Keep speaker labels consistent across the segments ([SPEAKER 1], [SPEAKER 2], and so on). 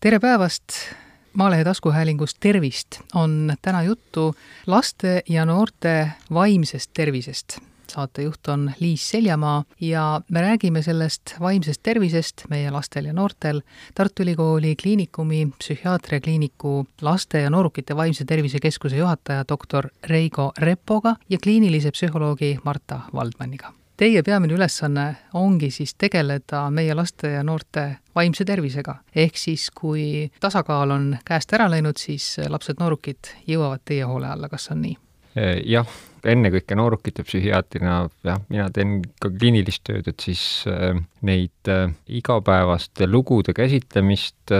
[SPEAKER 1] tere päevast! Maalehe taskuhäälingus Tervist on täna juttu laste ja noorte vaimsest tervisest. saatejuht on Liis Seljamaa ja me räägime sellest vaimsest tervisest meie lastel ja noortel Tartu Ülikooli Kliinikumi psühhiaatriakliiniku laste ja noorukite vaimse tervise keskuse juhataja doktor Reigo Repoga ja kliinilise psühholoogi Marta Valdmaniga teie peamine ülesanne ongi siis tegeleda meie laste ja noorte vaimse tervisega. ehk siis, kui tasakaal on käest ära läinud, siis lapsed-noorukid jõuavad teie hoole alla, kas on nii?
[SPEAKER 2] Eh, jah, ennekõike noorukite psühhiaatrina, jah, mina teen ka kliinilist tööd, et siis äh, neid äh, igapäevaste lugude käsitlemist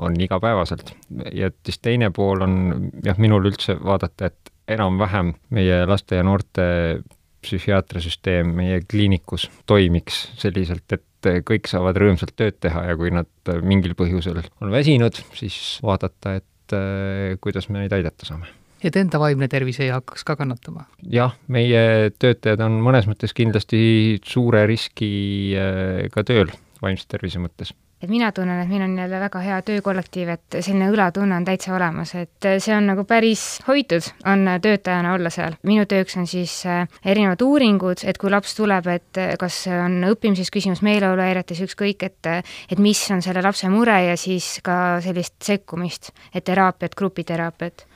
[SPEAKER 2] on igapäevaselt. ja siis teine pool on jah, minul üldse vaadata, et enam-vähem meie laste ja noorte psühhiaatriasüsteem meie kliinikus toimiks selliselt, et kõik saavad rõõmsalt tööd teha ja kui nad mingil põhjusel on väsinud, siis vaadata, et äh, kuidas me neid aidata saame.
[SPEAKER 1] et enda vaimne tervis ei hakkaks ka kannatama?
[SPEAKER 2] jah, meie töötajad on mõnes mõttes kindlasti suure riskiga tööl vaimse tervise mõttes
[SPEAKER 3] et mina tunnen, et meil on jälle väga hea töökollektiiv, et selline õlatunne on täitsa olemas, et see on nagu päris hoitud, on töötajana olla seal. minu tööks on siis äh, erinevad uuringud, et kui laps tuleb, et kas on õppimises küsimus, meeleoluhäiretes, ükskõik, et et mis on selle lapse mure ja siis ka sellist sekkumist, et teraapiat, grupiteraapiat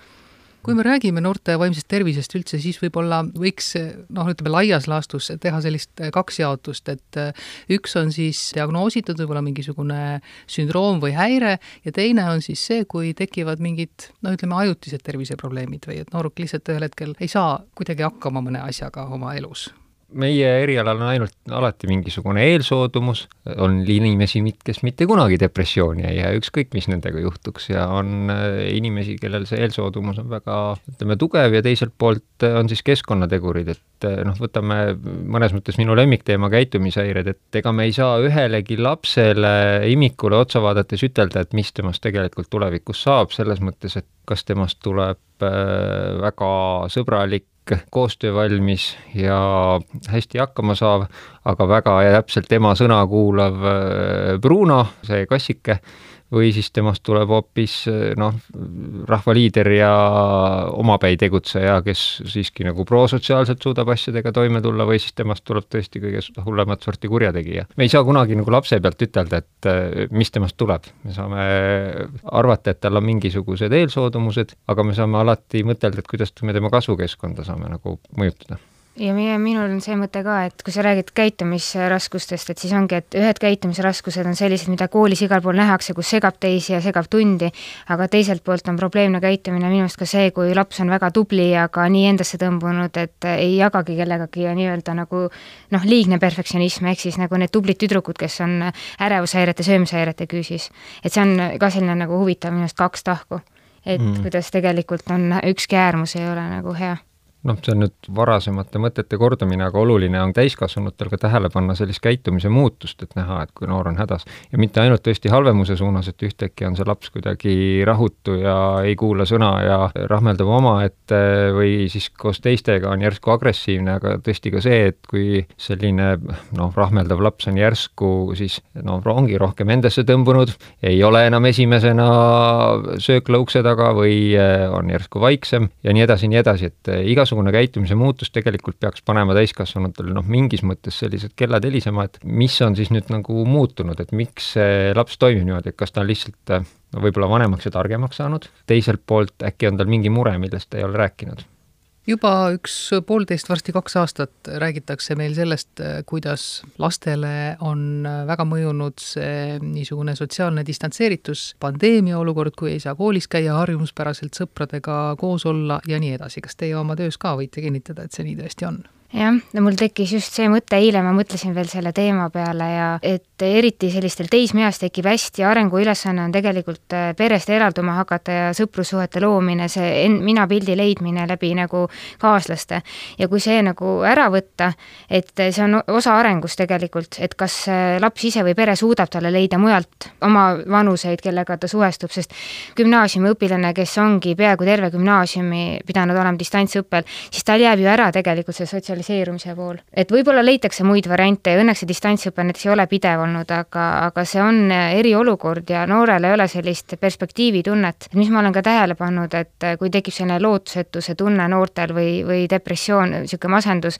[SPEAKER 1] kui me räägime noorte vaimsest tervisest üldse, siis võib-olla võiks noh, ütleme laias laastus teha sellist äh, kaks jaotust, et äh, üks on siis diagnoositud võib-olla mingisugune sündroom või häire ja teine on siis see, kui tekivad mingid no ütleme, ajutised terviseprobleemid või et nooruk lihtsalt ühel hetkel ei saa kuidagi hakkama mõne asjaga oma elus
[SPEAKER 2] meie erialal on ainult alati mingisugune eelsoodumus, on inimesi, kes mitte kunagi depressiooni ei jää, ükskõik mis nendega juhtuks ja on äh, inimesi, kellel see eelsoodumus on väga, ütleme, tugev ja teiselt poolt on siis keskkonnategurid, et äh, noh, võtame mõnes mõttes minu lemmikteema käitumishäired, et ega me ei saa ühelegi lapsele, imikule otsa vaadates ütelda, et mis temast tegelikult tulevikus saab, selles mõttes, et kas temast tuleb äh, väga sõbralik, koostöövalmis ja hästi hakkama saav, aga väga täpselt ema sõna kuulav äh, Bruno, see kassike või siis temast tuleb hoopis noh, rahvaliider ja omapäi tegutseja, kes siiski nagu prosotsiaalselt suudab asjadega toime tulla või siis temast tuleb tõesti kõige hullemat sorti kurjategija. me ei saa kunagi nagu lapse pealt ütelda, et eh, mis temast tuleb, me saame arvata, et tal on mingisugused eelsoodumused, aga me saame alati mõtelda, et kuidas me tema kasvukeskkonda saame nagu mõjutada
[SPEAKER 3] ja meie, minul on see mõte ka, et kui sa räägid käitumisraskustest, et siis ongi, et ühed käitumisraskused on sellised, mida koolis igal pool nähakse, kus segab teisi ja segab tundi, aga teiselt poolt on probleemne käitumine minu arust ka see, kui laps on väga tubli, aga nii endasse tõmbunud, et ei jagagi kellegagi ja nii-öelda nagu noh, liigne perfektsionism, ehk siis nagu need tublid tüdrukud, kes on ärevushäirete, söömishäirete küüsis. et see on ka selline nagu huvitav minu arust kaks tahku. et mm. kuidas tegelikult on, ükski äärmus ei ole nagu hea
[SPEAKER 2] noh, see on nüüd varasemate mõtete kordamine, aga oluline on täiskasvanutel ka tähele panna sellist käitumise muutust, et näha, et kui noor on hädas. ja mitte ainult tõesti halvemuse suunas, et ühtäkki on see laps kuidagi rahutu ja ei kuula sõna ja rahmeldab omaette või siis koos teistega on järsku agressiivne, aga tõesti ka see, et kui selline noh, rahmeldav laps on järsku siis noh, ongi rohkem endasse tõmbunud, ei ole enam esimesena söökla ukse taga või eh, on järsku vaiksem ja nii edasi, nii edasi, et igasugune igasugune käitumise muutus tegelikult peaks panema täiskasvanutele noh, mingis mõttes sellised kellad helisema, et mis on siis nüüd nagu muutunud, et miks see laps toimib niimoodi, et kas ta on lihtsalt võib-olla vanemaks ja targemaks saanud, teiselt poolt äkki on tal mingi mure, millest ta ei ole rääkinud
[SPEAKER 1] juba üks poolteist, varsti kaks aastat räägitakse meil sellest, kuidas lastele on väga mõjunud see niisugune sotsiaalne distantseeritus, pandeemia olukord, kui ei saa koolis käia, harjumuspäraselt sõpradega koos olla ja nii edasi. kas teie oma töös ka võite kinnitada, et see nii tõesti on?
[SPEAKER 3] Jah, no mul tekkis just see mõte, eile ma mõtlesin veel selle teema peale ja et eriti sellistel teismeeas tekib hästi arenguülesanne on tegelikult äh, perest eralduma hakata ja sõprussuhete loomine, see en-, mina-pildi leidmine läbi nagu kaaslaste. ja kui see nagu ära võtta, et see on osa arengust tegelikult, et kas äh, laps ise või pere suudab talle leida mujalt oma vanuseid, kellega ta suhestub, sest gümnaasiumiõpilane, kes ongi peaaegu terve gümnaasiumi pidanud olema distantsõppel, siis tal jääb ju ära tegelikult see sotsialis-, sotsialiseerumise pool. et võib-olla leitakse muid variante ja õnneks see distantsõpe näiteks ei ole pidev olnud, aga, aga see on eriolukord ja noorel ei ole sellist perspektiivitunnet. mis ma olen ka tähele pannud, et kui tekib selline lootusetuse tunne noortel või, või depressioon, niisugune masendus,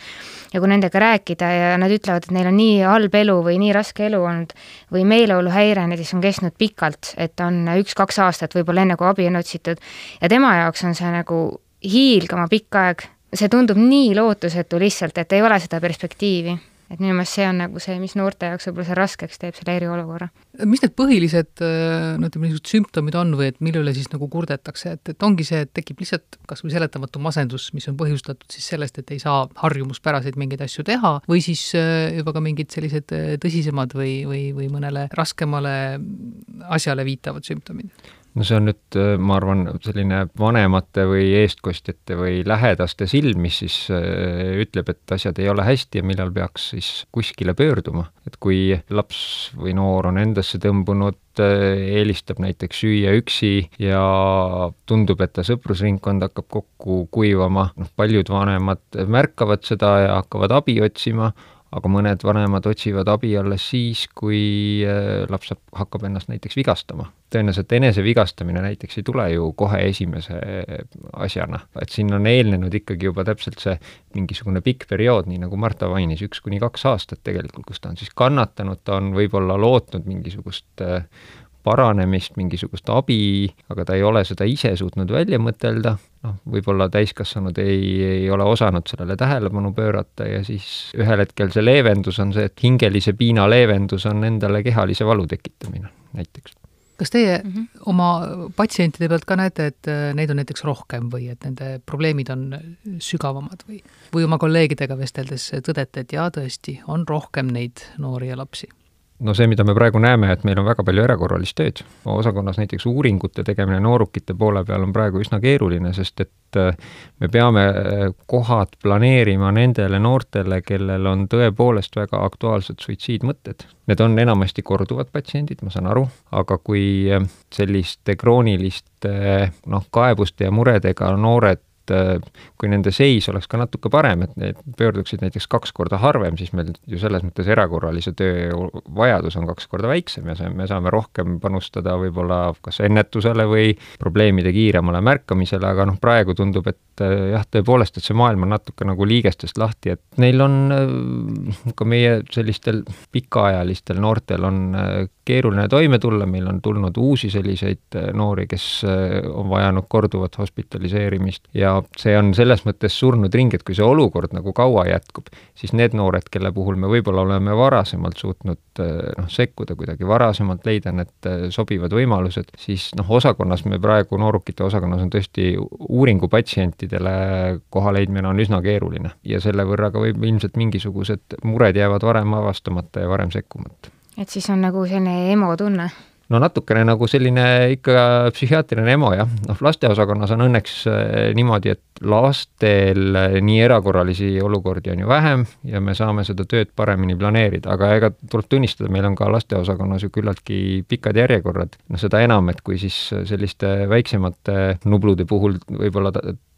[SPEAKER 3] ja kui nendega rääkida ja nad ütlevad, et neil on nii halb elu või nii raske elu olnud või meeleoluhäire näiteks on kestnud pikalt, et on üks-kaks aastat võib-olla enne, kui abi on otsitud, ja tema jaoks on see nagu hiilgama pikk aeg, see tundub nii lootusetu lihtsalt, et ei ole seda perspektiivi et minu meelest see on nagu see, mis noorte jaoks võib-olla see raskeks teeb, selle eriolukorra.
[SPEAKER 1] mis need põhilised äh, no ütleme, niisugused sümptomid on või et mille üle siis nagu kurdetakse, et, et ongi see, et tekib lihtsalt kas või seletamatu masendus, mis on põhjustatud siis sellest, et ei saa harjumuspäraseid mingeid asju teha, või siis äh, juba ka mingid sellised äh, tõsisemad või, või, või mõnele raskemale asjale viitavad sümptomid?
[SPEAKER 2] No see on nüüd, äh, ma arvan, selline vanemate või eestkostjate või lähedaste silm, mis siis äh, ütleb, et asjad ei ole hästi ja millal peaks siis kuskile pöörduma. et kui laps või noor on endasse tõmbunud, äh, eelistab näiteks süüa üksi ja tundub, et ta sõprusringkond hakkab kokku kuivama, noh, paljud vanemad märkavad seda ja hakkavad abi otsima, aga mõned vanemad otsivad abi alles siis, kui äh, laps saab, hakkab ennast näiteks vigastama. tõenäoliselt enesevigastamine näiteks ei tule ju kohe esimese asjana, et siin on eelnenud ikkagi juba täpselt see mingisugune pikk periood, nii nagu Marta mainis, üks kuni kaks aastat tegelikult, kus ta on siis kannatanud, ta on võib-olla lootnud mingisugust äh, paranemist, mingisugust abi, aga ta ei ole seda ise suutnud välja mõtelda, noh, võib-olla täiskasvanud ei, ei ole osanud sellele tähelepanu pöörata ja siis ühel hetkel see leevendus on see, et hingelise piina leevendus on endale kehalise valu tekitamine näiteks
[SPEAKER 1] kas teie mm -hmm. oma patsientide pealt ka näete, et äh, neid on näiteks rohkem või et nende probleemid on sügavamad või, või oma kolleegidega vesteldes tõdete, et jaa, tõesti, on rohkem neid noori ja lapsi?
[SPEAKER 2] No see, mida me praegu näeme, et meil on väga palju erakorralist tööd. osakonnas näiteks uuringute tegemine noorukite poole peal on praegu üsna keeruline, sest et äh, me peame äh, kohad planeerima nendele noortele, kellel on tõepoolest väga aktuaalsed suitsiidmõtted. Need on enamasti korduvad patsiendid, ma saan aru, aga kui äh, selliste krooniliste noh, kaebuste ja muredega noored et äh, kui nende seis oleks ka natuke parem, et need pöörduksid näiteks kaks korda harvem, siis meil ju selles mõttes erakorralise töö vajadus on kaks korda väiksem ja see, me saame rohkem panustada võib-olla kas ennetusele või probleemide kiiremale märkamisele, aga noh, praegu tundub, et äh, jah, tõepoolest, et see maailm on natuke nagu liigestest lahti, et neil on äh, ka meie sellistel pikaajalistel noortel on keeruline toime tulla, meil on tulnud uusi selliseid noori, kes on vajanud korduvat hospitaliseerimist ja see on selles mõttes surnud ring, et kui see olukord nagu kaua jätkub, siis need noored, kelle puhul me võib-olla oleme varasemalt suutnud eh, noh, sekkuda kuidagi varasemalt, leida need sobivad võimalused, siis noh, osakonnas me praegu, noorukite osakonnas on tõesti uuringupatsientidele koha leidmine on üsna keeruline ja selle võrra ka võib ilmselt mingisugused mured jäävad varem avastamata ja varem sekkumata.
[SPEAKER 3] Et siis on nagu selline emo tunne.
[SPEAKER 2] No natukene nagu selline ikka psühhiaatriline emo jah, noh lasteosakonnas on õnneks äh, niimoodi, et lastel äh, nii erakorralisi olukordi on ju vähem ja me saame seda tööd paremini planeerida, aga ega tuleb tunnistada, meil on ka lasteosakonnas ju küllaltki pikad järjekorrad, noh seda enam, et kui siis selliste väiksemate nublude puhul võib-olla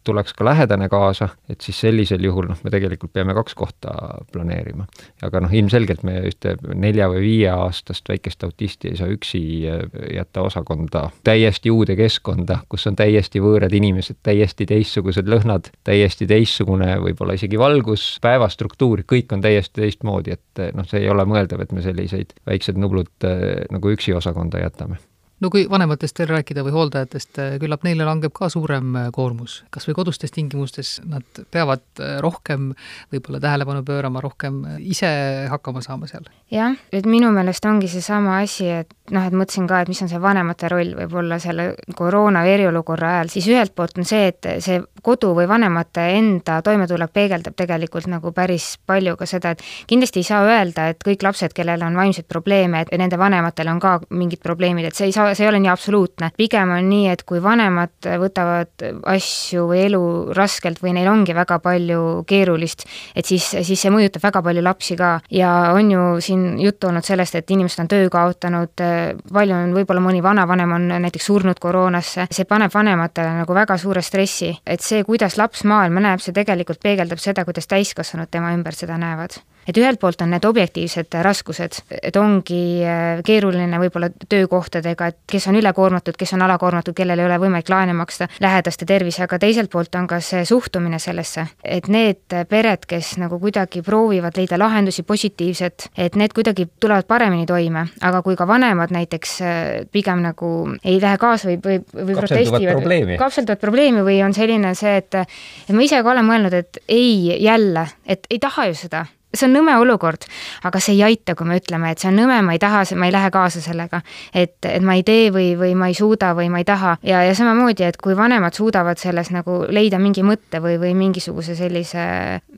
[SPEAKER 2] tuleks ka lähedane kaasa, et siis sellisel juhul noh, me tegelikult peame kaks kohta planeerima. aga noh, ilmselgelt me ühte nelja- või viieaastast väikest autisti ei saa üksi äh, jätta osakonda täiesti uude keskkonda, kus on täiesti võõrad inimesed, täiesti teistsugused lõhnad, täiesti teistsugune võib-olla isegi valgus, päevastruktuur, kõik on täiesti teistmoodi, et noh, see ei ole mõeldav, et me selliseid väiksed nublud äh, nagu üksi osakonda jätame
[SPEAKER 1] no kui vanematest veel rääkida või hooldajatest, küllap neile langeb ka suurem eh, koormus. kas või kodustes tingimustes nad peavad eh, rohkem võib-olla tähelepanu pöörama, rohkem ise hakkama saama seal?
[SPEAKER 3] jah, et minu meelest ongi seesama asi, et noh, et mõtlesin ka, et mis on see vanemate roll võib-olla selle koroona või eriolukorra ajal, siis ühelt poolt on see, et see kodu või vanemate enda toimetulek peegeldab tegelikult nagu päris palju ka seda, et kindlasti ei saa öelda, et kõik lapsed, kellel on vaimseid probleeme, et nende vanematel on ka mingid probleemid, et see ei saa, see ei ole nii absoluutne. pigem on nii, et kui vanemad võtavad asju või elu raskelt või neil ongi väga palju keerulist, et siis, siis see mõjutab väga palju lapsi ka ja on ju siin juttu olnud sellest, et inimesed on töö kaotanud, palju on, võib-olla mõni vanavanem on näiteks surnud koroonasse, see paneb vanematele nagu väga suure stressi, et see, kuidas laps maailma näeb, see tegelikult peegeldab seda, kuidas täiskasvanud tema ümber seda näevad et ühelt poolt on need objektiivsed raskused, et ongi äh, keeruline võib-olla töökohtadega, et kes on ülekoormatud, kes on alakoormatud, kellel ei ole võimalik laene maksta, lähedaste tervis, aga teiselt poolt on ka see suhtumine sellesse, et need pered, kes nagu kuidagi proovivad leida lahendusi, positiivset, et need kuidagi tulevad paremini toime, aga kui ka vanemad näiteks äh, pigem nagu ei lähe kaasa või, või, või protestivad, kapselduvad probleemi. või on selline see, et et ma ise ka olen mõelnud, et ei, jälle, et ei taha ju seda see on nõme olukord, aga see ei aita, kui me ütleme, et see on nõme, ma ei taha, ma ei lähe kaasa sellega. et, et ma ei tee või, või ma ei suuda või ma ei taha ja, ja samamoodi, et kui vanemad suudavad selles nagu leida mingi mõtte või, või mingisuguse sellise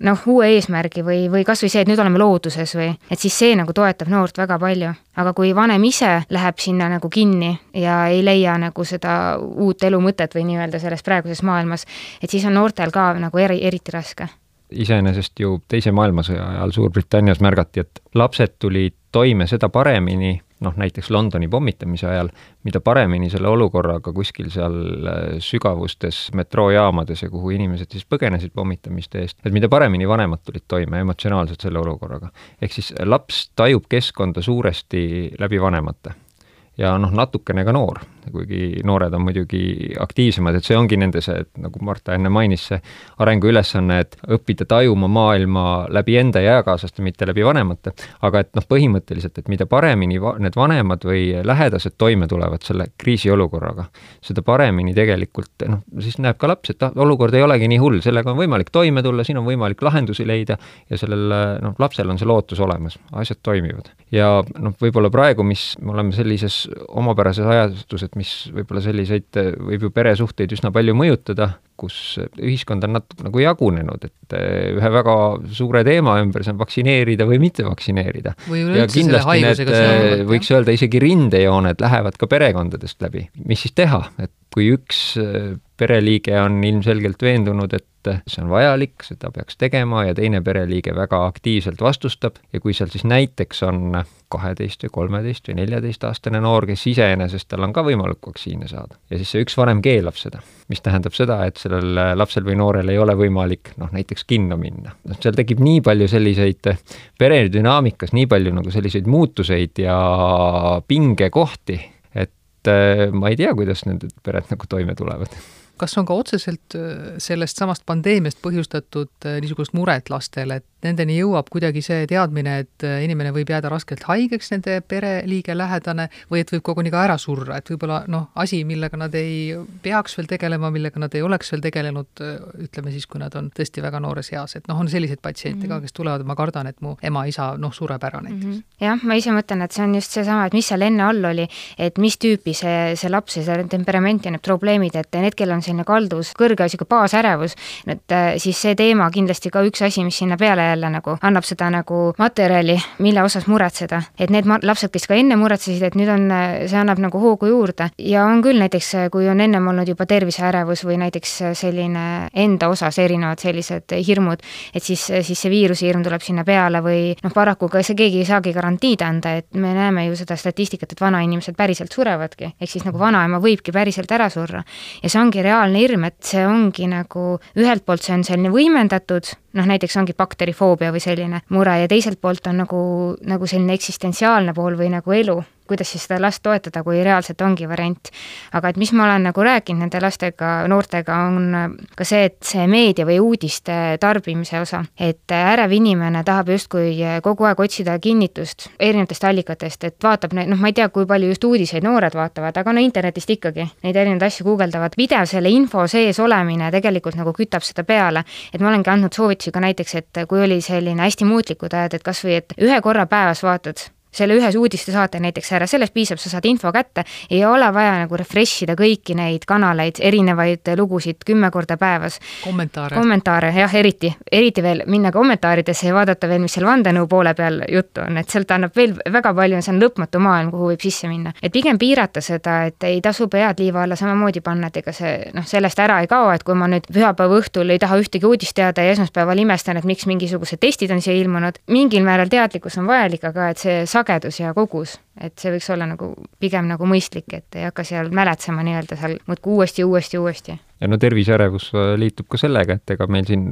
[SPEAKER 3] noh, uue eesmärgi või, või kas või see, et nüüd oleme looduses või, et siis see nagu toetab noort väga palju. aga kui vanem ise läheb sinna nagu kinni ja ei leia nagu seda uut elumõtet või nii-öelda selles praeguses maailmas, et siis on noortel ka nagu eri, eriti raske
[SPEAKER 2] iseenesest ju Teise maailmasõja ajal Suurbritannias märgati, et lapsed tulid toime seda paremini, noh näiteks Londoni pommitamise ajal, mida paremini selle olukorraga kuskil seal äh, sügavustes metroojaamades ja kuhu inimesed siis põgenesid pommitamiste eest, et mida paremini vanemad tulid toime emotsionaalselt selle olukorraga. ehk siis laps tajub keskkonda suuresti läbi vanemate ja noh, natukene ka noor, kuigi noored on muidugi aktiivsemad, et see ongi nende see, et nagu Marta enne mainis, see arenguülesanne, et õppida tajuma maailma läbi enda eakaaslaste, mitte läbi vanemate, aga et noh, põhimõtteliselt, et mida paremini va need vanemad või lähedased toime tulevad selle kriisiolukorraga, seda paremini tegelikult noh, siis näeb ka laps, et ah, olukord ei olegi nii hull, sellega on võimalik toime tulla, siin on võimalik lahendusi leida ja sellel noh, lapsel on see lootus olemas, asjad toimivad. ja noh, võib-olla praegu, mis me oleme sellises omapärases ajastus, et mis võib-olla selliseid, võib ju peresuhteid üsna palju mõjutada, kus ühiskond on natuke nagu jagunenud, et eh, ühe väga suure teema ümber, see on vaktsineerida või mitte vaktsineerida. ja kindlasti need, eh, võiks öelda, isegi rindejooned lähevad ka perekondadest läbi. mis siis teha, et kui üks eh, pereliige on ilmselgelt veendunud, et see on vajalik, seda peaks tegema ja teine pereliige väga aktiivselt vastustab ja kui seal siis näiteks on kaheteist või kolmeteist või neljateistaastane noor, kes iseenesest, tal on ka võimalik vaktsiine saada. ja siis see üks vanem keelab seda, mis tähendab seda, et sellel lapsel või noorel ei ole võimalik noh, näiteks kinno minna. noh, seal tekib nii palju selliseid peredünaamikas nii palju nagu selliseid muutuseid ja pingekohti, et ma ei tea, kuidas need pered nagu toime tulevad
[SPEAKER 1] kas on ka otseselt äh, sellest samast pandeemiast põhjustatud äh, niisugust muret lastele, et nendeni jõuab kuidagi see teadmine, et äh, inimene võib jääda raskelt haigeks, nende pereliige lähedane, või et võib koguni ka ära surra, et võib-olla noh, asi, millega nad ei peaks veel tegelema, millega nad ei oleks veel tegelenud, ütleme siis, kui nad on tõesti väga noores eas, et noh, on selliseid patsiente mm -hmm. ka, kes tulevad, ma kardan, et mu ema-isa noh, sureb ära näiteks mm. -hmm.
[SPEAKER 3] jah, ma ise mõtlen, et see on just seesama, et mis seal enne all oli, et mis tüüpi see, see laps ja see temperament ja need probleemid, et need, kellel on selline kalduvus, kõrge niisugune baasärevus, et äh, siis see teema kindlasti ka üks asi, mis sinna peale jälle nagu annab seda nagu materjali, mille osas muretseda. et need lapsed, kes ka enne muretsesid, et nüüd on, see annab nagu hoogu juurde ja on küll näiteks, kui on ennem olnud juba terviseärevus või näiteks selline enda osas erinevad sellised hirmud, et siis, siis see viirusehirm tuleb sinna peale või noh, paraku ka see keegi ei saagi garantiid anda, et me näeme ju seda statistikat, et vanainimesed päriselt surevadki, ehk siis nagu vanaema võibki päriselt ära surra. ja see ongi reaalne hirm, et see ongi nagu ühelt poolt see on selline võimendatud, noh näiteks ongi bakterifoobia või selline mure ja teiselt poolt on nagu, nagu selline eksistentsiaalne pool või nagu elu kuidas siis seda last toetada, kui reaalselt ongi variant. aga et mis ma olen nagu rääkinud nende lastega, noortega, on ka see, et see meedia või uudiste tarbimise osa, et ärev inimene tahab justkui kogu aeg otsida kinnitust erinevatest allikatest, et vaatab neid, noh, ma ei tea, kui palju just uudiseid noored vaatavad, aga no internetist ikkagi neid erinevaid asju guugeldavad, pidev selle info sees olemine tegelikult nagu kütab seda peale, et ma olengi andnud soovitusi ka näiteks, et kui oli selline hästi muutlikud ajad, et kas või et ühe korra päevas vaatad selle ühes uudistesaate näiteks ära, sellest piisab, sa saad info kätte, ei ole vaja nagu refresh ida kõiki neid kanaleid, erinevaid lugusid kümme korda päevas.
[SPEAKER 1] kommentaare.
[SPEAKER 3] kommentaare, jah, eriti, eriti veel minna kommentaaridesse ja vaadata veel, mis seal vandenõu poole peal juttu on, et sealt annab veel väga palju, see on lõpmatu maailm, kuhu võib sisse minna. et pigem piirata seda, et ei tasu pead liiva alla samamoodi panna, et ega see noh, sellest ära ei kao, et kui ma nüüd pühapäeva õhtul ei taha ühtegi uudist teada ja esmaspäeval imestan, et miks mingisugused testid on siia ilmunud, mingil määral teadlikkus on vajalik, aga et see sagedus ja kogus, et see võiks olla nagu pigem nagu mõistlik, et ei hakka seal mäletsema nii-öelda seal muudkui uuesti, uuesti, uuesti.
[SPEAKER 2] ja no terviseärevus liitub ka sellega, et ega meil siin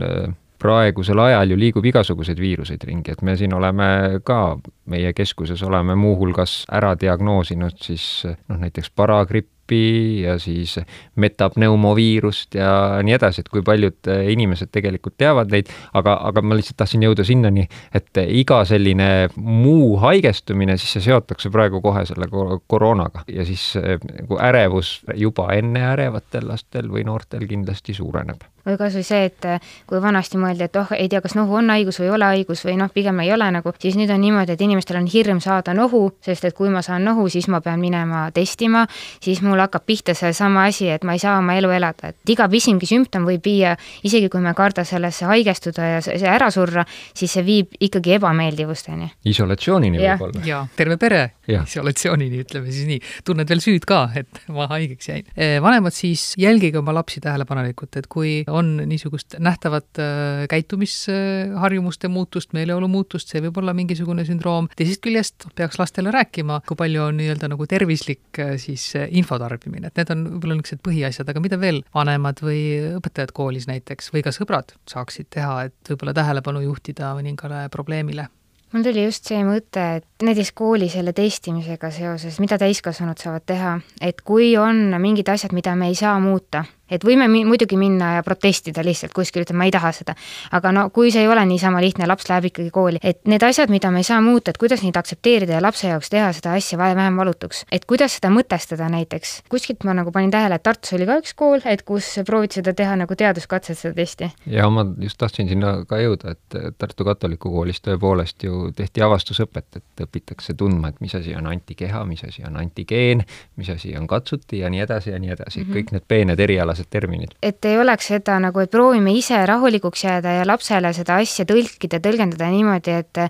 [SPEAKER 2] praegusel ajal ju liigub igasuguseid viiruseid ringi, et me siin oleme ka, meie keskuses oleme muuhulgas ära diagnoosinud siis noh, näiteks paragripp, grippi ja siis metapneumoviirust ja nii edasi, et kui paljud eh, inimesed tegelikult teavad neid, aga, aga ma lihtsalt tahtsin jõuda sinnani, et iga selline muu haigestumine, siis see seotakse praegu kohe selle koroonaga. Ja siis eh, nagu ärevus juba enne ärevatel lastel või noortel kindlasti suureneb
[SPEAKER 3] või kas või see, et eh, kui vanasti mõeldi, et oh, ei tea, kas nohu on haigus või ei ole haigus või noh, pigem ei ole nagu, siis nüüd on niimoodi, et inimestel on hirm saada nohu, sest et kui ma saan nohu, siis ma pean minema testima, siis mul hakkab pihta seesama asi, et ma ei saa oma elu elada, et iga pisimgi sümptom võib viia, isegi kui me ei karda sellesse haigestuda ja see ära surra, siis see viib ikkagi ebameeldivusteni.
[SPEAKER 2] isolatsioonini võib-olla.
[SPEAKER 1] jaa, terve pere ja. isolatsioonini, ütleme siis nii. tunned veel süüd ka, et ma haigeks jäin. Eh, vanemad siis jälgige oma lapsi tähelepanelikult, et kui on niisugust nähtavat äh, käitumisharjumuste muutust, meeleolu muutust, see võib olla mingisugune sündroom, teisest küljest peaks lastele rääkima, kui palju on nii-öelda nagu tervislik äh, siis infot tarbimine, et need on võib-olla niisugused põhiasjad, aga mida veel vanemad või õpetajad koolis näiteks või ka sõbrad saaksid teha, et võib-olla tähelepanu juhtida mõningale probleemile?
[SPEAKER 3] mul tuli just see mõte, et näiteks kooli selle testimisega seoses, mida täiskasvanud saavad teha, et kui on mingid asjad, mida me ei saa muuta, et võime mi muidugi minna ja protestida lihtsalt kuskil, ütlema ma ei taha seda. aga no kui see ei ole niisama lihtne, laps läheb ikkagi kooli, et need asjad, mida me ei saa muuta, et kuidas neid aktsepteerida ja lapse jaoks teha seda asja vähem valutuks. et kuidas seda mõtestada näiteks, kuskilt ma nagu panin tähele, et Tartus oli ka üks kool, et kus prooviti seda teha nagu teaduskatset, seda testi.
[SPEAKER 2] ja ma just tahtsin sinna ka jõuda, et Tartu katoliku koolis tõepoolest ju tehti avastusõpet, et õpitakse tundma, et mis asi on antikeha, mis asi on antigeen, mis asi on katsuti ja nii edasi ja nii edasi mm, -hmm. kõik need peened erialad sarnased terminid.
[SPEAKER 3] et ei oleks seda nagu, et proovime ise rahulikuks jääda ja lapsele seda asja tõlkida, tõlgendada niimoodi, et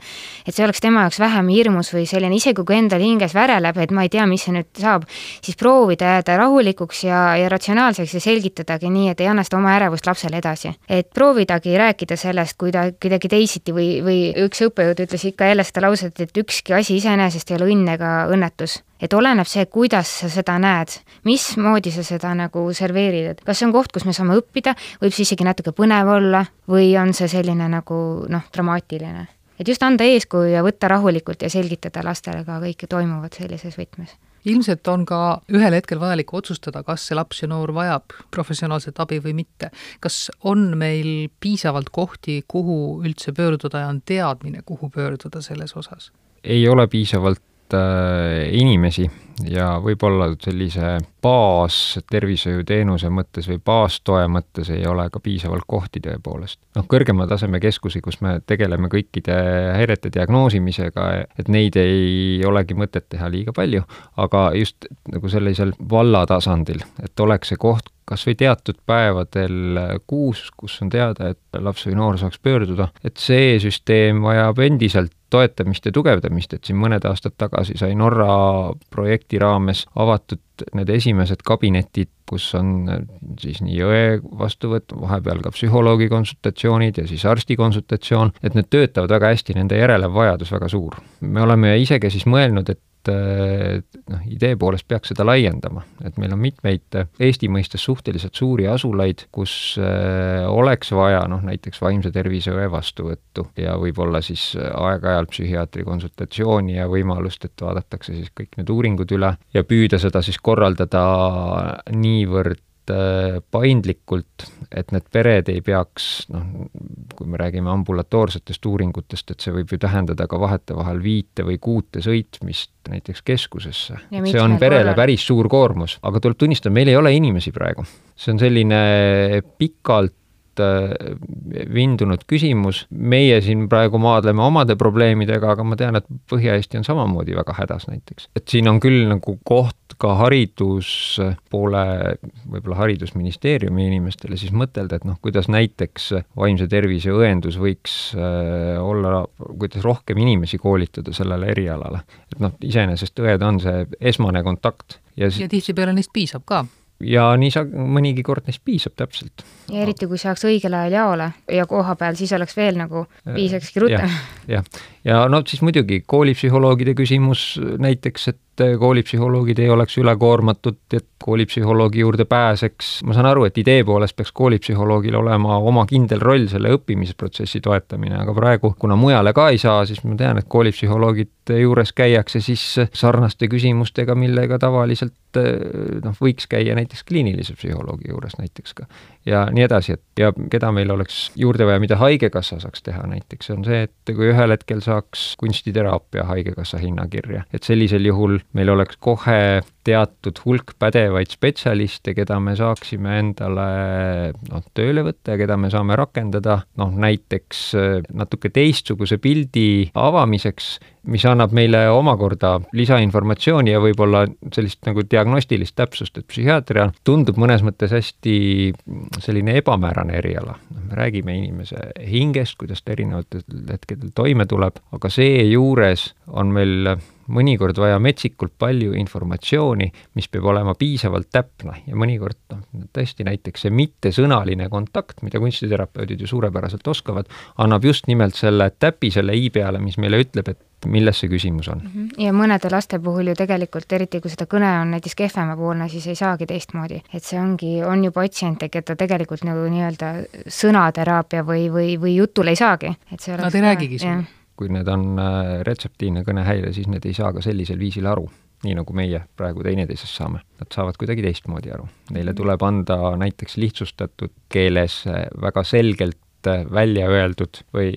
[SPEAKER 3] et see oleks tema jaoks vähem hirmus või selline, isegi kui endal hinges väreleb, et ma ei tea, mis see nüüd saab, siis proovida jääda rahulikuks ja, ja ratsionaalseks ja selgitadagi nii, et ei anna seda oma ärevust lapsele edasi. et proovidagi rääkida sellest kuida-, kuidagi teisiti või, või üks õppejõud ütles ikka jälle seda lauset, et ükski asi iseenesest ei ole õnn ega õnnetus et oleneb see, kuidas sa seda näed, mismoodi sa seda nagu serveerid, et kas see on koht, kus me saame õppida, võib see isegi natuke põnev olla või on see selline nagu noh, dramaatiline. et just anda eeskuju ja võtta rahulikult ja selgitada lastele ka kõike toimuvat sellises võtmes
[SPEAKER 1] ilmselt on ka ühel hetkel vajalik otsustada, kas see laps ja noor vajab professionaalset abi või mitte. kas on meil piisavalt kohti, kuhu üldse pöörduda ja on teadmine, kuhu pöörduda selles osas?
[SPEAKER 2] ei ole piisavalt inimesi ja võib-olla sellise baastervishoiuteenuse mõttes või baastoe mõttes ei ole ka piisavalt kohti tõepoolest. noh, kõrgema taseme keskusi, kus me tegeleme kõikide häirete diagnoosimisega, et neid ei olegi mõtet teha liiga palju, aga just nagu sellisel valla tasandil, et oleks see koht, kas või teatud päevadel kuus, kus on teada, et laps või noor saaks pöörduda, et see süsteem vajab endiselt toetamist ja tugevdamist, et siin mõned aastad tagasi sai Norra projekti raames avatud need esimesed kabinetid, kus on siis nii õe vastuvõtt, vahepeal ka psühholoogi konsultatsioonid ja siis arsti konsultatsioon, et need töötavad väga hästi, nende järele on vajadus väga suur. me oleme isekäsis mõelnud, et noh, idee poolest peaks seda laiendama, et meil on mitmeid Eesti mõistes suhteliselt suuri asulaid, kus äh, oleks vaja noh, näiteks vaimse tervise õe vastuvõttu ja võib-olla siis aeg-ajalt psühhiaatri konsultatsiooni ja võimalust, et vaadatakse siis kõik need uuringud üle ja püüda seda siis korraldada niivõrd paindlikult, et need pered ei peaks noh, kui me räägime ambulatoorsetest uuringutest, et see võib ju tähendada ka vahetevahel viite või kuute sõitmist näiteks keskusesse. see on perele korral. päris suur koormus, aga tuleb tunnistada, meil ei ole inimesi praegu. see on selline pikalt Äh, vindunud küsimus, meie siin praegu maadleme omade probleemidega, aga ma tean, et Põhja-Eesti on samamoodi väga hädas näiteks. et siin on küll nagu koht ka hariduspoole, võib-olla Haridusministeeriumi inimestele siis mõtelda, et noh, kuidas näiteks vaimse tervise õendus võiks äh, olla, kuidas rohkem inimesi koolitada sellele erialale. et noh, iseenesest õed on see esmane kontakt
[SPEAKER 1] ja ja tihtipeale neist piisab ka
[SPEAKER 2] ja nii sa, mõnigi kord neist piisab täpselt.
[SPEAKER 3] ja eriti, kui saaks õigel ajal jaole ja koha peal, siis oleks veel nagu, piisakski rutem.
[SPEAKER 2] jah, ja no siis muidugi koolipsühholoogide küsimus näiteks, et koolipsühholoogid ei oleks ülekoormatud, et koolipsühholoogi juurde pääseks, ma saan aru, et idee poolest peaks koolipsühholoogil olema oma kindel roll selle õppimisprotsessi toetamine, aga praegu, kuna mujale ka ei saa, siis ma tean, et koolipsühholoogid juures käiakse siis sarnaste küsimustega, millega tavaliselt noh, võiks käia näiteks kliinilise psühholoogi juures näiteks ka. ja nii edasi, et ja keda meil oleks juurde vaja, mida Haigekassa saaks teha näiteks, on see, et kui ühel hetkel saaks kunstiteraapia Haigekassa hinnakirja, et sellisel juhul meil oleks kohe teatud hulk pädevaid spetsialiste, keda me saaksime endale noh, tööle võtta ja keda me saame rakendada noh, näiteks natuke teistsuguse pildi avamiseks mis annab meile omakorda lisainformatsiooni ja võib-olla sellist nagu diagnostilist täpsust, et psühhiaatria tundub mõnes mõttes hästi selline ebamäärane eriala. me räägime inimese hingest, kuidas ta erinevatel hetkedel toime tuleb, aga seejuures on meil mõnikord vaja metsikult palju informatsiooni, mis peab olema piisavalt täpne ja mõnikord noh, tõesti näiteks see mittesõnaline kontakt, mida kunstiterapeudid ju suurepäraselt oskavad, annab just nimelt selle täpi selle i peale, mis meile ütleb, et milles see küsimus on.
[SPEAKER 3] Mhm. ja mõnede laste puhul ju tegelikult, eriti kui seda kõne on näiteks kehvemapoolne, siis ei saagi teistmoodi. et see ongi, on ju patsiente, keda tegelikult nagu nii-öelda sõnateraapia või, või, või jutul ei saagi, et see
[SPEAKER 1] Nad ei räägigi sulle?
[SPEAKER 2] Kui need on äh, retseptiivne kõnehäire, siis need ei saa ka sellisel viisil aru, nii nagu meie praegu teineteisest saame. Nad saavad kuidagi teistmoodi aru. Neile mhm. tuleb anda näiteks lihtsustatud keeles äh, väga selgelt äh, välja öeldud või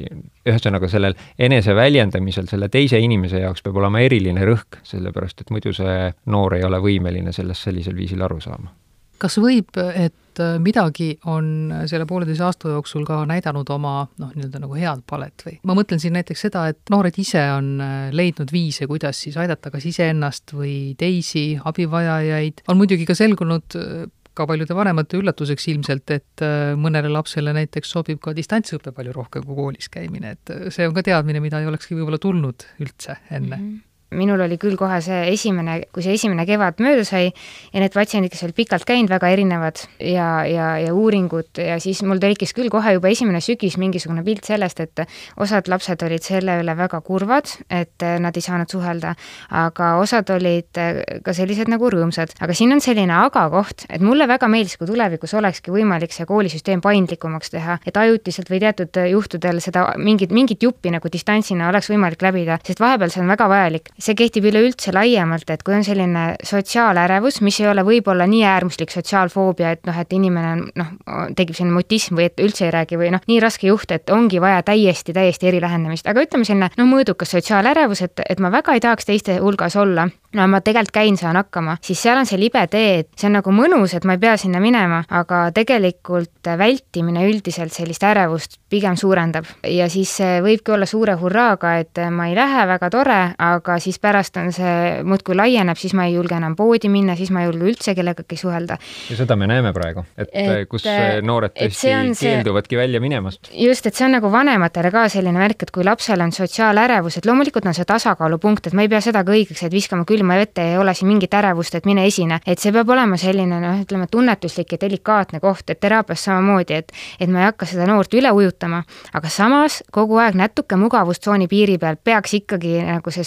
[SPEAKER 2] ühesõnaga sellel eneseväljendamisel selle teise inimese jaoks peab olema eriline rõhk, sellepärast et muidu see noor ei ole võimeline sellest sellisel viisil aru saama
[SPEAKER 1] kas võib, et äh, midagi on selle pooleteise aasta jooksul ka näidanud oma noh, nii-öelda nagu head palet või? ma mõtlen siin näiteks seda, et noored ise on äh, leidnud viise, kuidas siis aidata kas iseennast või teisi abivajajaid, on muidugi ka selgunud äh, ka paljude vanemate üllatuseks ilmselt, et mõnele lapsele näiteks sobib ka distantsõpe palju rohkem kui koolis käimine, et see on ka teadmine, mida ei olekski võib-olla tulnud üldse enne mm. -hmm
[SPEAKER 3] minul oli küll kohe see esimene, kui see esimene kevad mööda sai ja need patsiendid, kes olid pikalt käinud, väga erinevad ja, ja, ja uuringud ja siis mul tekkis küll kohe juba esimene sügis mingisugune pilt sellest, et osad lapsed olid selle üle väga kurvad, et nad ei saanud suhelda, aga osad olid ka sellised nagu rõõmsad. aga siin on selline aga koht, et mulle väga meeldis, kui tulevikus olekski võimalik see koolisüsteem paindlikumaks teha, et ajutiselt või teatud juhtudel seda mingit, mingit juppi nagu distantsina oleks võimalik läbida, sest vahepeal see on väga vajalik see kehtib üleüldse laiemalt, et kui on selline sotsiaalärevus, mis ei ole võib-olla nii äärmuslik sotsiaalfoobia, et noh, et inimene on noh, tekib selline mutism või et üldse ei räägi või noh, nii raske juht, et ongi vaja täiesti, täiesti erilähenemist, aga ütleme selline noh, mõõdukas sotsiaalärevus, et, et ma väga ei tahaks teiste hulgas olla, no ma tegelikult käin, saan hakkama, siis seal on see libe tee, et see on nagu mõnus, et ma ei pea sinna minema, aga tegelikult vältimine üldiselt sellist ärevust pigem suurendab. Ja siis võibki olla suure hurraaga, et ma ei lähe, väga tore, aga siis pärast on see muudkui laieneb, siis ma ei julge enam poodi minna, siis ma ei julge üldse kellegagi suhelda.
[SPEAKER 2] ja seda me näeme praegu, et, et kus noored tõesti keelduvadki see, välja minemast.
[SPEAKER 3] just, et see on nagu vanematele ka selline märk, et kui lapsel on sotsiaalärevus, et loomulikult on see tasakaalupunkt, et ma ei pea seda ka õigeks, et viskama külma vette ei ole siin mingit ärevust, et mine esine, et see peab olema selline noh, ütleme tunnetuslik ja delikaatne koht, et teraapias samamoodi, et et ma ei hakka seda noort üle ujutama, aga samas kogu aeg natuke mugavustsooni piiri peal peaks ikkagi nagu see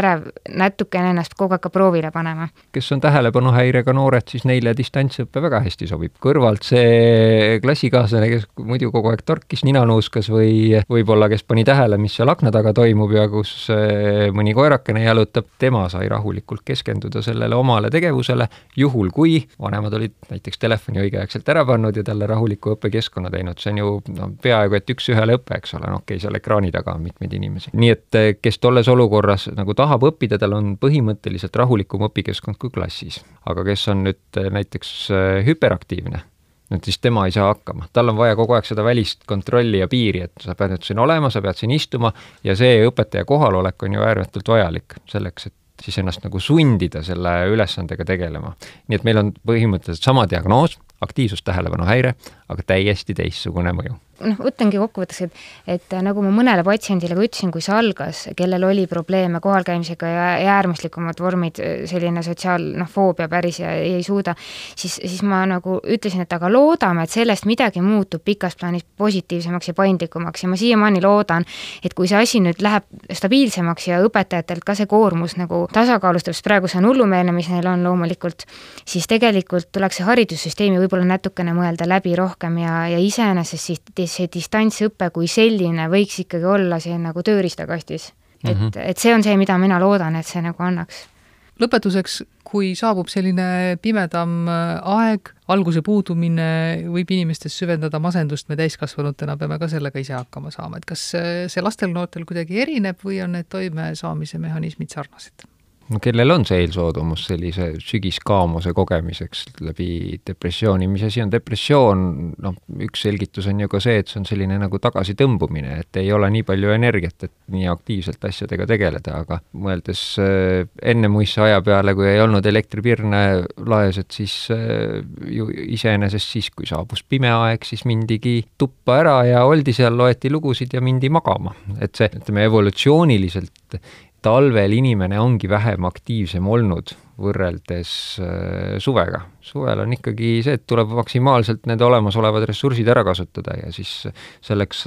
[SPEAKER 3] sotsiaalärev natukene ennast kogu aeg ka proovile panema.
[SPEAKER 2] kes on tähelepanuhäirega noored, siis neile distantsõpe väga hästi sobib. kõrvalt see klassikaaslane, kes muidu kogu aeg torkis, nina nuuskas või võib-olla, kes pani tähele, mis seal akna taga toimub ja kus eh, mõni koerakene jalutab, tema sai rahulikult keskenduda sellele omale tegevusele, juhul kui vanemad olid näiteks telefoni õigeaegselt ära pannud ja talle rahuliku õppekeskkonna teinud, see on ju noh, peaaegu et üks-ühele õpe, eks ole, no okei okay,, seal ekraani taga on mitmeid inimesi. nii et eh, kes tolles olukorras nagu tahab õppida, tal on põhimõtteliselt rahulikum õpikeskkond kui klassis. aga kes on nüüd eh, näiteks eh, hüperaktiivne, et siis tema ei saa hakkama, tal on vaja kogu aeg seda välist kontrolli ja piiri, et sa pead nüüd siin olema, sa pead siin istuma ja see õpetaja kohalolek on ju ääretult vajalik selleks, et siis ennast nagu sundida selle ülesandega tegelema. nii et meil on põhimõtteliselt sama diagnoos, aktiivsustähelepanu häire, aga täiesti teistsugune mõju
[SPEAKER 3] noh, võtangi kokkuvõtteks, et et nagu ma mõnele patsiendile ka ütlesin, kui see algas, kellel oli probleeme kohalkäimisega ja, ja äärmuslikumad vormid, selline sotsiaal, noh, foobia päris ja ei, ei suuda, siis, siis ma nagu ütlesin, et aga loodame, et sellest midagi muutub pikas plaanis positiivsemaks ja paindlikumaks ja ma siiamaani loodan, et kui see asi nüüd läheb stabiilsemaks ja õpetajatelt ka see koormus nagu tasakaalustab, sest praegu see on hullumeelne, mis neil on loomulikult, siis tegelikult tuleks see haridussüsteemi võib-olla natukene mõelda läbi rohkem ja, ja iseenesest siis see distantsõpe kui selline võiks ikkagi olla siin nagu tööriistakastis. et mm, -hmm. et see on see, mida mina loodan, et see nagu annaks
[SPEAKER 1] lõpetuseks, kui saabub selline pimedam äh, aeg, valguse puudumine võib inimestes süvendada masendust, me täiskasvanutena peame ka sellega ise hakkama saama, et kas äh, see lastel-noortel kuidagi erineb või on need toimesaamise mehhanismid sarnased?
[SPEAKER 2] No kellel on see eelsoodumus sellise sügiskaamuse kogemiseks läbi depressiooni, mis asi on depressioon, noh, üks selgitus on ju ka see, et see on selline nagu tagasitõmbumine, et ei ole nii palju energiat, et nii aktiivselt asjadega tegeleda, aga mõeldes äh, enne muiste aja peale, kui ei olnud elektripirne laes, et siis äh, ju iseenesest siis, kui saabus pime aeg, siis mindigi tuppa ära ja oldi seal, loeti lugusid ja mindi magama. et see, ütleme evolutsiooniliselt talvel inimene ongi vähem aktiivsem olnud võrreldes äh, suvega. Suvel on ikkagi see, et tuleb maksimaalselt need olemasolevad ressursid ära kasutada ja siis selleks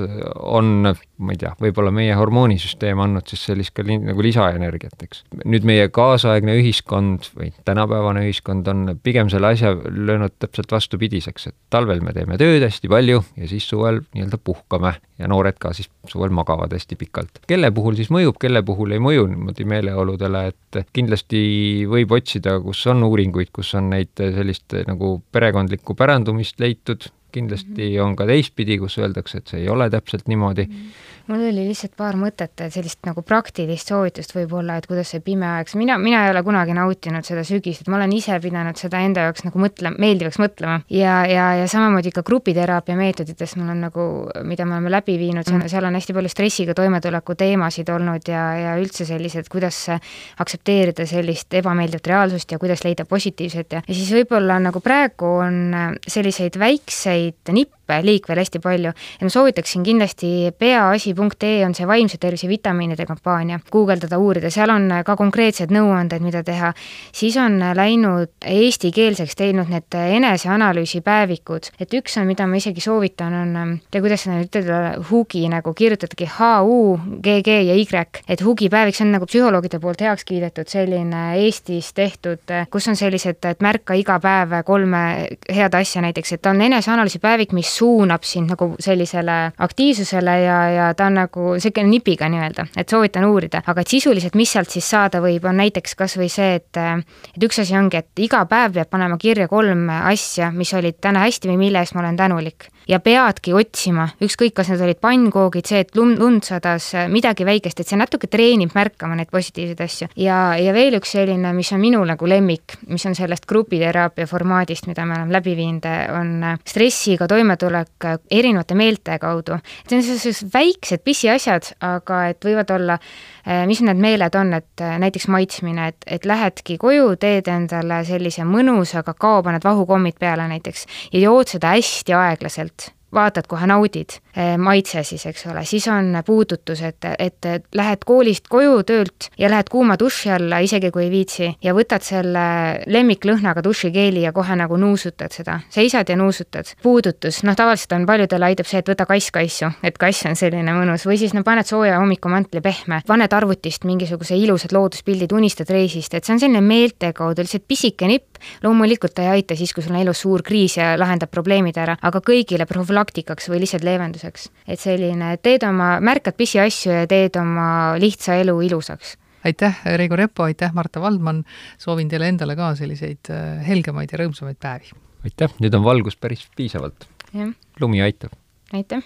[SPEAKER 2] on, ma ei tea, võib-olla meie hormoonisüsteem andnud siis sellist ka nagu lisaenergiat, eks. nüüd meie kaasaegne ühiskond või tänapäevane ühiskond on pigem selle asja löönud täpselt vastupidiseks, et talvel me teeme tööd hästi palju ja siis suvel nii-öelda puhkame ja noored ka siis suvel magavad hästi pikalt. kelle puhul siis mõjub, kelle puhul ei mõju niimoodi meeleoludele, et kindlasti võib otsida kus on uuringuid, kus on neid sellist eh, nagu perekondlikku pärandumist leitud, kindlasti mm -hmm. on ka teistpidi, kus öeldakse, et see ei ole täpselt niimoodi mm. -hmm
[SPEAKER 3] mul oli lihtsalt paar mõtet, sellist nagu praktilist soovitust võib-olla, et kuidas see pime aeg, mina, mina ei ole kunagi nautinud seda sügist, et ma olen ise pidanud seda enda jaoks nagu mõtle, meeldivaks mõtlema. ja, ja, ja samamoodi ka grupiteraapia meetoditest mul on nagu, mida me oleme läbi viinud, seal on hästi palju stressiga toimetuleku teemasid olnud ja, ja üldse sellised, kuidas aktsepteerida sellist ebameeldivat reaalsust ja kuidas leida positiivset ja, ja siis võib-olla nagu praegu on selliseid väikseid nippe, liik veel hästi palju. Ja ma soovitaksin kindlasti peaasi.ee on see vaimse tervise vitamiinide kampaania, guugeldada, uurida, seal on ka konkreetsed nõuanded, mida teha. siis on läinud eestikeelseks teinud need eneseanalüüsi päevikud, et üks on, mida ma isegi soovitan, on, tea kuidas seda nüüd ütelda, Hugi nagu kirjutadagi H-U-G-G ja Y, et Hugi päevik, see on nagu psühholoogide poolt heaks kiidetud selline Eestis tehtud, kus on sellised, et märka iga päev kolme head asja näiteks, et on eneseanalüüsi päevik, mis suunab sind nagu sellisele aktiivsusele ja, ja ta on nagu niisugune nipiga nii-öelda, et soovitan uurida, aga et sisuliselt, mis sealt siis saada võib, on näiteks kas või see, et et üks asi ongi, et iga päev peab panema kirja kolm asja, mis olid täna hästi või mille eest ma olen tänulik ja peadki otsima, ükskõik, kas need olid pannkoogid, see, et lund, lund sadas, midagi väikest, et see natuke treenib märkama neid positiivseid asju. ja, ja veel üks selline, mis on minul nagu lemmik, mis on sellest grupiteraapia formaadist, mida me oleme läbi viinud, on stressiga toimetulek erinevate meelte kaudu. see on sellised väiksed pisiasjad, aga et võivad olla, mis need meeled on, et näiteks maitsmine, et, et lähedki koju, teed endale sellise mõnusa kakao, paned vahukommid peale näiteks ja jood seda hästi aeglaselt. Vaatad, kohe naudid, maitse siis, eks ole, siis on puudutus, et, et lähed koolist koju töölt ja lähed kuuma duši alla, isegi kui ei viitsi, ja võtad selle lemmiklõhnaga dušikeeli ja kohe nagu nuusutad seda, seisad ja nuusutad. puudutus, noh, tavaliselt on paljudele aitab see, et võta kass kassu, et kass on selline mõnus, või siis no paned sooja hommikumantli pehme, paned arvutist mingisuguse ilusad looduspildid, unistad reisist, et see on selline meelte kaudu lihtsalt pisike nipp, loomulikult ta ei aita siis, kui sul on elus suur kriis ja lahendab probleemid ära, aga kõigile profülaktika praktikaks või lihtsalt leevenduseks. Et selline, teed oma, märkad pisiasju ja teed oma lihtsa elu ilusaks
[SPEAKER 1] aitäh, Reigo Repo, aitäh, Marta Valdman, soovin teile endale ka selliseid äh, helgemaid ja rõõmsamaid päevi!
[SPEAKER 2] aitäh, nüüd on valgust päris piisavalt. lumi aitab!
[SPEAKER 3] aitäh!